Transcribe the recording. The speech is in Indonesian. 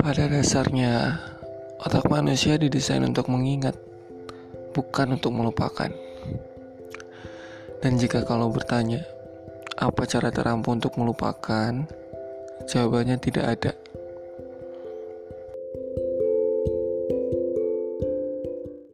Pada dasarnya, otak manusia didesain untuk mengingat, bukan untuk melupakan. Dan jika kalau bertanya, apa cara terampuh untuk melupakan? Jawabannya tidak ada.